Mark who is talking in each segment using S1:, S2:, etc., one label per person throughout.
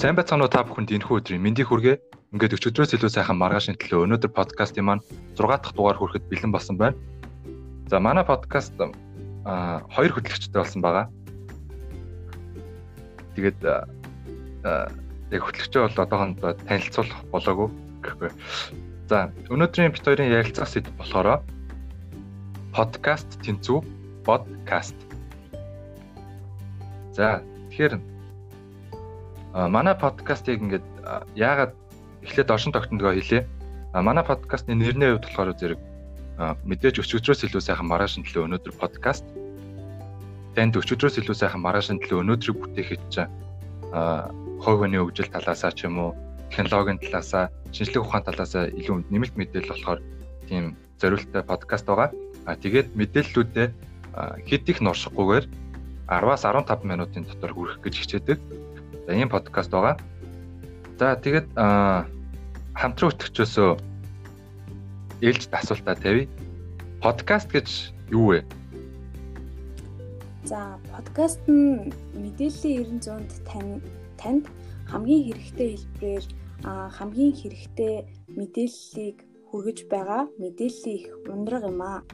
S1: Сайн байцгаана уу та бүхэнд энэхүү өдрийн мэндийг хүргэе. Ингээд өчигдрөөс илүү сайхан маргаашийн төлөө өнөөдөр подкастын маань 6 дахь дугаар хүрэхэд бэлэн болсон байна. За манай подкаст а хоёр хөтлөгчтэй болсон байгаа. Тэгээд яг хөтлөгчөө бол одоохондоо танилцуулах болоогүй гэхгүй. За өнөөдрийн бит хоёрын ярилцах сэдв болохоор подкаст тэнцүү подкаст. За тэгэхээр манай подкастыг ингээд яагаад эхлээд оршин тогтнодгоо хэлье. Манай подкастны нэрний хувьд болохоор зэрэг мэдээж өчигдрөөс илүү сайхан маргаашин төлөө өнөөдөр подкаст. Танд өчигдрөөс илүү сайхан маргаашин төлөө өнөөдрийг бүтээхэд чинь хойгоны хөгжил талаасаа ч юм уу технологийн талаасаа шинжлэх ухаан талаасаа илүү нэмэлт мэдээлэл болохоор тийм зориулттай подкаст байгаа. А тэгээд мэдээллүүдээ хэд их нуршихгүйгээр 10-аас 15 минутын дотор хүргэх гэж хичээдэг. За ийм подкаст байгаа. За тэгээд хамтран өтгчөөсөө ээлжид асуултаа тавья. Подкаст гэж юу вэ?
S2: За, подкаст нь мэдээллийн 900-д тань танд хамгийн хэрэгтэй хэлбэрээр хамгийн хэрэгтэй мэдээллийг хүргэж байгаа мэдээллийн их ундраг юм аа.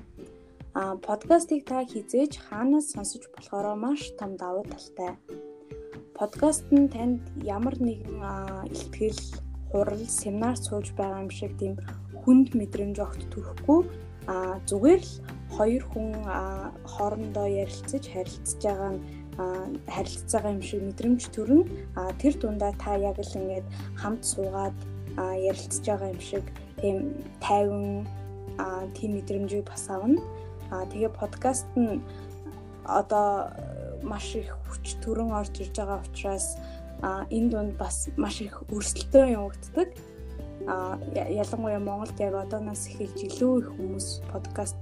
S2: А подкастыг та хизээж хаанаас сонсож болохоор маш том давуу талтай подкаст нь танд ямар нэгэн ихтгэл, хурал, семинар сууж байгаа юм шиг тийм хүнд мэдрэмж огт төрөхгүй а зүгээр л хоёр хүн хоорондоо ярилцаж харилцаж байгаа нь харилцаж байгаа юм шиг мэдрэмж төрнө. А тэр дундаа та яг л ингээд хамт суугаад ярилцаж байгаа юм шиг тийм тайван тийм мэдрэмжийг бас авна. А тэгээ подкаст нь одоо маш их хүч төрөн орж ирж байгаа учраас энэ дунд бас маш их өрсөлдөөн явагддаг. А ялангуяа Монголд яг одооноос эхэлж илүү их хүмүүс подкаст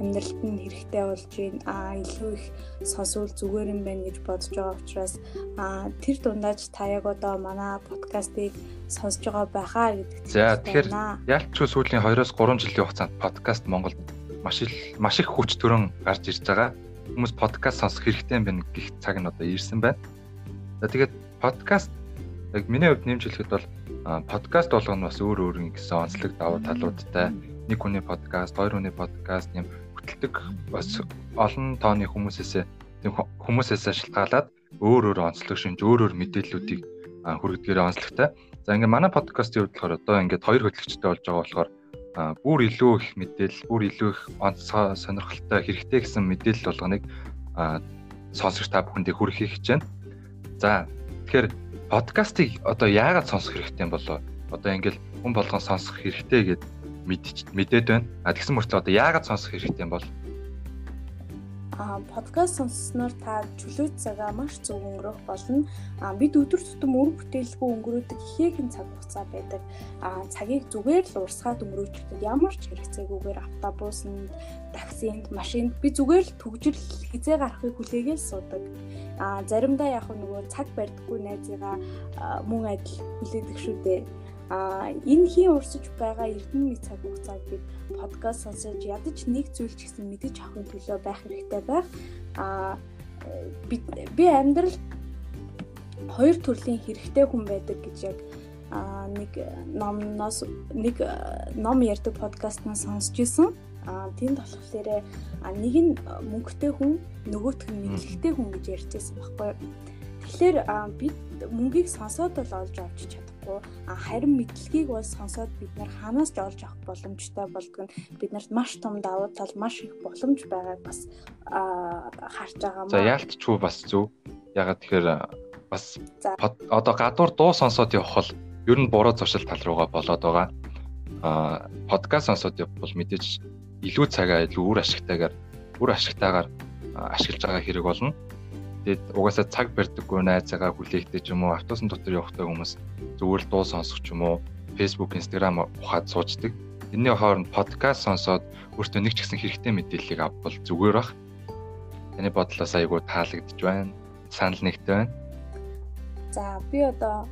S2: амьдралд нь хэрэгтэй болж байна. А илүү их сонсвол зүгээр юм байна гэж бодож байгаа учраас а тэр дундаач та яг одоо манай подкастыг сонсож байгаа байхаа гэдэгт.
S1: За тэгэхээр яалтчгүй сүүлийн 2-оос 3 жилийн хугацаанд подкаст Монголд маш их маш их хүч төрөн гарч ирж байгаа хүмүүс подкаст сонсох хэрэгтэй юм байна гэх цаг нь одоо ирсэн байна. За тэгээд подкаст яг миний хувьд нэмж хэлэхэд бол подкаст болгоно бас өөр өөр гэсэн онцлог давуу талуудтай. Нэг хүний подкаст, хоёр хүний подкаст юм хөтэлдэг бас олон тооны хүмүүсээс хүмүүсээс шалтгаалаад өөр өөр онцлог шинж, өөр өөр мэдээллүүдийг хүргэдгээр онцлогтой. За ингээд манай подкастын хувьд болохоор одоо ингээд хоёр хөтлөгчтэй болж байгаа болохоор бүр илүү их мэдээлэл, бүр илүү их онцгой сонирхолтой хэрэгтэй гэсэн мэдээлэл болгоныг сонсогч та бүхэндээ хүргэхийг хичээнэ. За тэгэхээр подкастыг одоо яагаад сонсох хэрэгтэй юм болоо? Одоо ингээл хүн болгон сонсох хэрэгтэй гэд мэдээд байна. А тэгсэн мөртлөө одоо яагаад сонсох хэрэгтэй юм бол?
S2: Подкаст сонссноор та чөлөөт цагаа маш зөв өнгөрөх болно. Бид өдөр тутам үр бүтээлгүй өнгөрөөдөг ихээхэн цаг хугацаа байдаг. Цагийг зүгээр л урсгаад өнгөрөөчихдөг ямар ч хэрэгцээгүйгээр автобусанд, таксинд, машинд би зүгээр л түгжил хизээ гарахыг хүлээгээл суудаг. А заримдаа яг нөгөө цаг барьдаггүй найзыгаа мөн адил хүлээдэг шүү дээ а энэ хийн урсаж байгаа эрдэнэ цаг хугацааг бид подкаст сонсож ядаж нэг зүйл ч гэсэн мэдэж авахын төлөө байх хэрэгтэй байх а би амьдрал хоёр төрлийн хэрэгтэй хүн байдаг гэж яг нэг номноос нэг ном ярьдаг подкастнаас сонсч ирсэн. А тэнд болохоор нэг нь мөнгөтэй хүн нөгөөх нь мэдлэгтэй хүн гэж ярьжсэн байхгүй. Тэгэхээр бид мөнгийг сонсоод бол олж авч чадах чадахгүй харин мэдлэгийг бол сонсоод бид нар ханаас ч олж авах боломжтой болдго нь биднэрт маш том давуу тал маш их боломж байгааг бас харж байгаа
S1: маа. За яалтчгүй бас зөв. Ягаад тэгэхээр бас одоо гадуур дуу сонсоод явах бол ер нь буруу зуршил тал руугаа болоод байгаа. А подкаст сонсоод явбал мэдээж илүү цагаа илүү үр ашигтайгаар үр ашигтайгаар ашиглаж байгаа хэрэг болно. Тэгээд угаасаа цаг барьдаггүй найзаагаа хүлээхтэй ч юм уу автобусын дотор явахтай хүмүүс зүгээр л дуу сонсох ч юм уу Facebook, Instagram ухаад суучдаг. Энийний хооронд подкаст сонсоод өөртөө нэг ч гэсэн хэрэгтэй мэдээллийг авбал зүгээр бах. Таны бодлоос айгүй таалагдж байна. Санал нэгтэй байна.
S2: За би одоо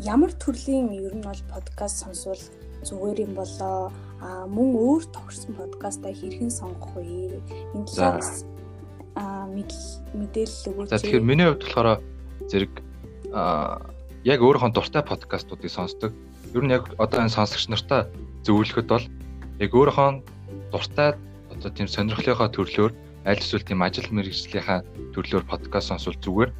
S2: ямар төрлийн ер нь бол подкаст сонсвол зүгээр юм болоо а мөн өөр тогтсон подкастаа хэрхэн сонгох вэ? Энэ талаас а мэдээлэл өгөөч.
S1: За тэгэхээр миний хувьд болохоор зэрэг яг өөрийнхөө дуртай подкастуудыг сонсдог. Ер нь яг одоо энэ сонсогч нартай зөвлөхөд бол яг өөрийнхөө дуртай одоо тийм сонирхлынхаа төрлөөр аль эсвэл тийм ажил мэргэжлийнхаа төрлөөр подкаст сонсвол зүгээр.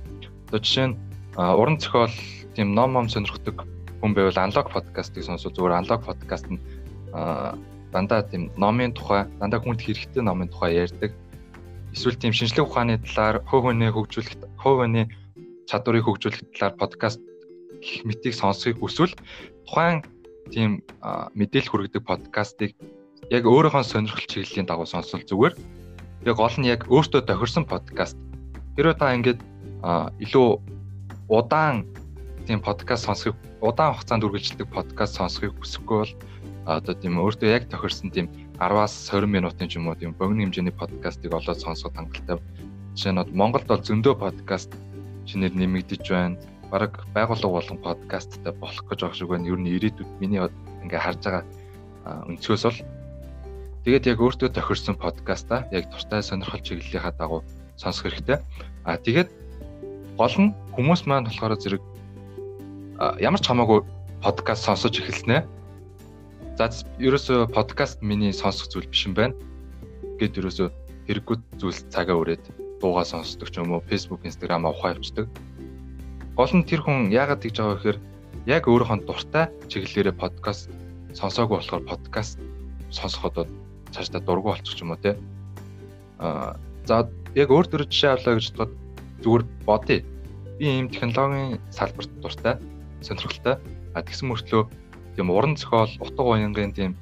S1: Одоо жишээ нь уран зохиол тийм ном ном сонирхдаг хүн байвал аналог подкастыг сонсвол зүгээр аналог подкаст нь дандаа тийм номын тухай, дандаа хүнд хэрэгтэй номын тухай ярьдаг. Эсвэл тийм шинжлэх ухааны талаар хувь хүний хөгжүүлэх, хувь хүний чадварыг хөгжүүлэх талаар подкаст гэх мэтийг сонсохыг хүсвэл тухайн тийм мэдээлэл хүргэдэг подкастыг яг өөрийнхөө сонирхол чиглэлийн дагуу сонсвол зүгээр. Яг гол нь яг өөртөө тохирсон подкаст. Хэрвээ та ингээд илүү удаан тийм подкаст сонсохыг удаан хугацаанд үргэлжлэдэг подкаст сонсохыг хүсэхгүй бол одоо тийм өөртөө яг тохирсон тийм 10-аас 20 минутын ч юм уу тийм богино хэмжээний подкастыг олоод сонсоход хангалттай. Жишээ нь Монголд бол зөндөө подкаст шинээр нэмэгдэж байна. Бараг байгууллага болон подкасттай болох гэж байгаа шиг байна. Ер нь ирээдүйд миний ингээ харж байгаа өнцгөөс бол тэгээд яг өөртөө тохирсон подкаста яг туртай сонирхол чиглэлийнхаа дагуу сонсох хэрэгтэй. А тэгээд гол нь хүмүүс маань болохоор зэрэг ямар ч хамаагүй подкаст сонсож эхэлснэ За ерөөсөө подкаст миний сонсох зүйл биш юм байна. Гэт ерөөсөө хэрэггүй зүйл цагаа өрөөд дуугаа сонсдог ч юм уу, Facebook, Instagram авах явцдаг. Гол нь тэр хүн яагаад тэгж байгаа гэхээр яг өөрийнхөө дуртай чиглэлээрээ подкаст сонсоогүй болохоор подкаст сонсоход цаашдаа дургу болчих юм уу те. Аа за яг өөр төр жишээ авлаа гэж бодоход зүгээр бодъё. Би ийм технологийн салбарт дуртай, сонирхолтой. А тэгсэн мөртлөө тийм уран зохиол, утга уянгийн тийм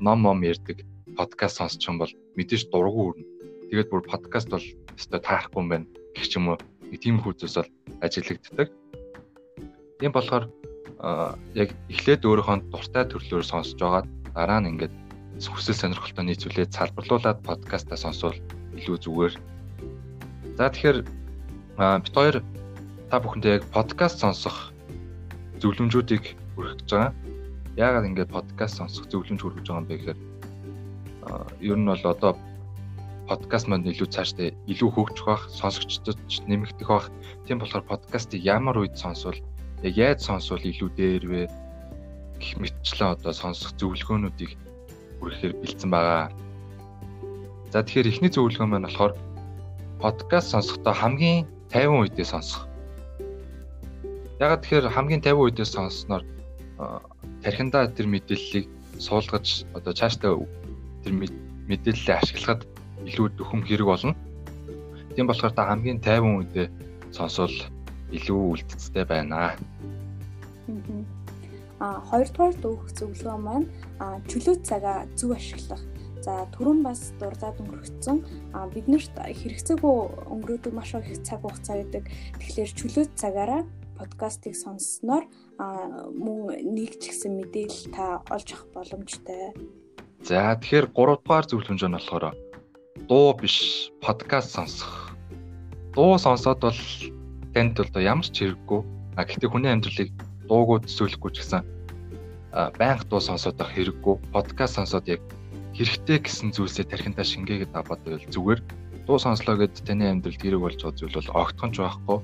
S1: ном ном ярьдаг подкаст сонсч юм бол мэдээж дургу өрнө. Тэгээд бүр подкаст бол өстой таарахгүй юм байна гэх ч юм уу. Нэг тийм хүүцээс бол ажиглагддаг. Тийм болохоор яг эхлээд өөрийнхөө дуртай төрлөөр сонсож байгаад дараа нь ингээд хүсэл сонирхолтой нийцүүлээд салбарлуулад подкастаа сонсвол илүү зүгээр. За тэгэхээр бит хоёр та бүхэндээ яг подкаст сонсох зөвлөмжүүдийг хүргэж байгаа яагаад ингээд подкаст сонсох зөвлөмж хүргэж байгаа юм бэ гэхээр ер нь бол одоо подкаст маань илүү цаашдаа илүү хөгжих бах, сонсогчдод нэмэгдэх бах. Тийм болохоор подкастыг ямар үед сонсвол яг яаж сонсвол илүү дээр вэ гэх мэтчлэн одоо сонсох зөвлөгөөнүүдийг хүргэхээр бэлдсэн байгаа. За тэгэхээр эхний зөвлөгөө маань болохоор подкаст сонсохдоо хамгийн тайван үедээ сонсох. Ягаад тэгэхээр хамгийн тайван үедээ сонссноор тархиндаа тэр мэдээллийг суулгаж одоо цаашдаа тэр мэдээллээ ашиглахад илүү дөхөм хэрэг болно. Тийм болохоор та хамгийн тайван үедээ сонсвол илүү үлдэцтэй байна.
S2: Аа хоёрдугаар дүүх зөвлөгөө маань чөлөө цагаа зөв ашиглах. За түрүүн бас дурдаад өнгөрөгдсөн биднэрт хэрэгцээгүй өнгөрөөдөг маш их цаг хугацаа гэдэг. Тэгэхээр чөлөө цагаараа подкастыг сонссноор мөн нэг ч гэсэн мэдээлэл та олж авах боломжтой.
S1: За тэгэхээр 3 дугаар зөвлөмж нь болохоор дуу биш подкаст сонсох. Дуу сонсоод бол танд бол ямар ч хэрэггүй. А гэхдээ хүний амьдралыг дуугүй төсөөлөхгүй ч гэсэн байнга дуу сонсоод байх хэрэггүй. Подкаст сонсоод яг хэрэгтэй гэсэн зүйлсээ тархинтаа шингээгээд аваад байвал зүгээр. Дуу сонслоо гэд таны амьдралд хэрэг болж байгаа зүйл бол огтхон ч байхгүй.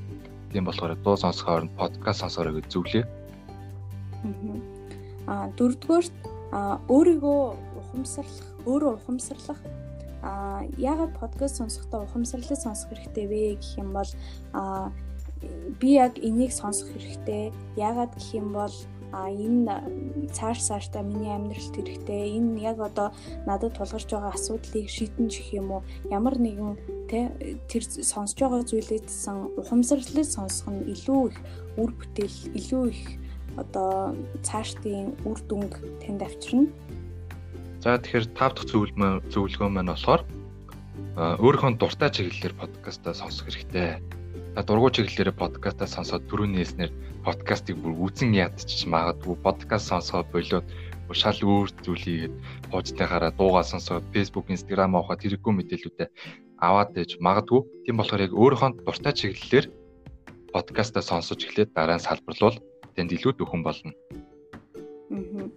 S1: Тийм болохоор дуу сонсохоор подкаст сонсоорой гэж зөвлөе.
S2: Аа дөрөвдүгээрт өөрийгөө ухамсарлах, өөрөө ухамсарлах а яагаад подкаст сонсохдоо ухамсарлаж сонсох хэрэгтэй вэ гэх юм бол а би яг энийг сонсох хэрэгтэй. Яагаад гэх юм бол а энэ цааш цаашдаа миний амьдралд хэрэгтэй энэ яг одоо надад тулгарч байгаа асуудлыг шийдэн гэх юм уу ямар нэгэн тэр сонсож байгаа зүйлээдсэн ухамсарлаж сонсох нь илүү их үр бүтээл илүү их одоо цаашдын үр дүнг танд авчирна.
S1: За тэгэхээр тав дахь зөвлөмөө зөвлөгөө маань болохоор өөрийнхөө дуртай чиглэлээр подкастаа сонсох хэрэгтэй. Та дургуй чиглэлээр подкастаа сонсоод түрүүний хэлснээр подкастыг бүр үзэн ядчих магадгүй подкаст сонсоо болоод шал өөр зүйлийг поожтойгаараа дуугаа сонсоод Facebook, Instagram авахад хэрэггүй мэдээлүүдээ аваад ээж магадгүй. Тийм болохоор яг өөрийнхөө дуртай чиглэлээр подкастаа сонсож эхлээд дараа нь салбарлуул тэнд илүү дөхөн болно.
S2: Аа.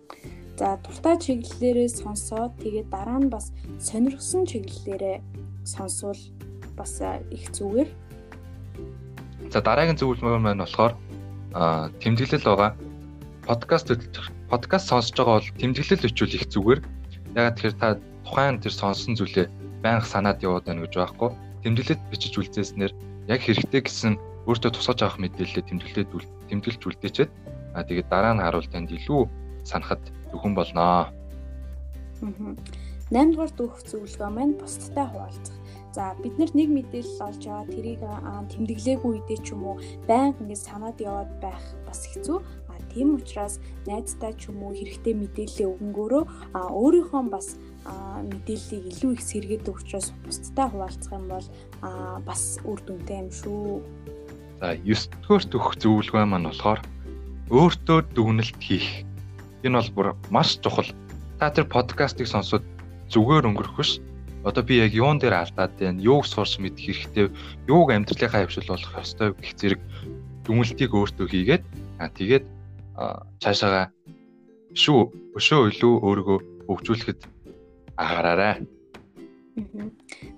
S2: За дуртай чиглэлээрээ сонсоод тэгээд дараа нь бас сонирхсон чиглэлээрээ сонсвол бас их зүгээр.
S1: За дараагийн зөвлөмөр маань болохоор аа тэмдэглэл байгаа. Подкаст подкаст сонсож байгаа бол тэмдэглэл өчүүл их зүгээр. Ягаад тэгэхээр та тухайн тэр сонсон зүйлээ байнга санаад яваад байна гэж байхгүй. Тэмдэглэлд бичиж үлдээснээр яг хэрэгтэй гэсэн өөртөө тусгаж авах мэдээлэлээ тэмдэглээд тэмдэглэж үлдээчихэд аа тэгээд дараа нь харуул танд илүү санахад зөвхөн болноо. Аа.
S2: 8 дугаар дүүх зөвлөгөө маань бусдтай хуваалцах. За бид нар нэг мэдээлэл олж аваад тэрийг тэмдэглээгүй үедээ ч юм уу байнга ингэж санаад яваад байх бас хэцүү. А тийм учраас найзтай ч юм уу хэрэгтэй мэдээлэл өгөнгөөрөө өөрийнхөө бас мэдээллийг илүү их сэргээдэг учраас бусдтай хуваалцах юм бол бас үр дүнтэй юм шүү.
S1: За 9 дугаар дүүх зөвлөгөө маань болохоор өөртөө дүгнэлт хийх. Энэ бол бүр маш чухал. Та тэр подкастыг сонсоод зүгээр өнгөрөх биш одоо би яг юун дээр алдаад байна, юуг сурч мэдэх хэрэгтэй, юуг амьдралынхаа хавшил болох ёстой гэх зэрэг дүнэлтийг өөртөө хийгээд аа тэгээд цаашаага шүү өшөө илүү өөрийгөө хөгжүүлэхэд агаараарай.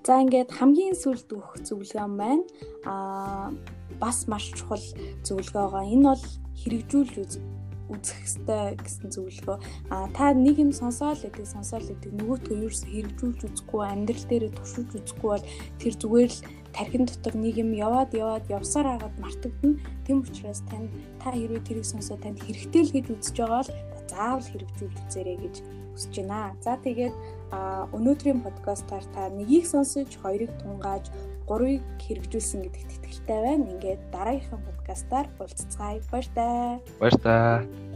S2: За ингээд хамгийн сүүлд өгөх зөвлөгөө маань аа бас маш чухал зөвлөгөө байгаа. Энэ бол хэрэгжүүлж үзэх ёстой гэсэн зөвлөгөө. А та нэг юм сонсоол гэдэг сонсоол гэдэг нөгөөтгөө юу ч хэрэгжүүлж үзэхгүй амьдрал дээр туршиж үзэхгүй бол тэр зүгээр л тархин дотор нэг юм яваад яваад явсаар хагаад мартагдана. Тэм учраас тань та хэрвээ тэрийг сонсоод танд хэрэгтэй л гэж үзэж байгаа бол заавал хэрэгжүүлж үзээрэй гэж хүсэж байна. За тэгээд өнөөдрийн подкастаар та нэгийг сонсож, хоёрыг тунгааж, гурвыг хэрэгжүүлсэн гэдэгт итгэлтэй байна. Ингээд дараагийнхаа подкастаар уулзцаая. Баяр таа.
S1: Баяр таа.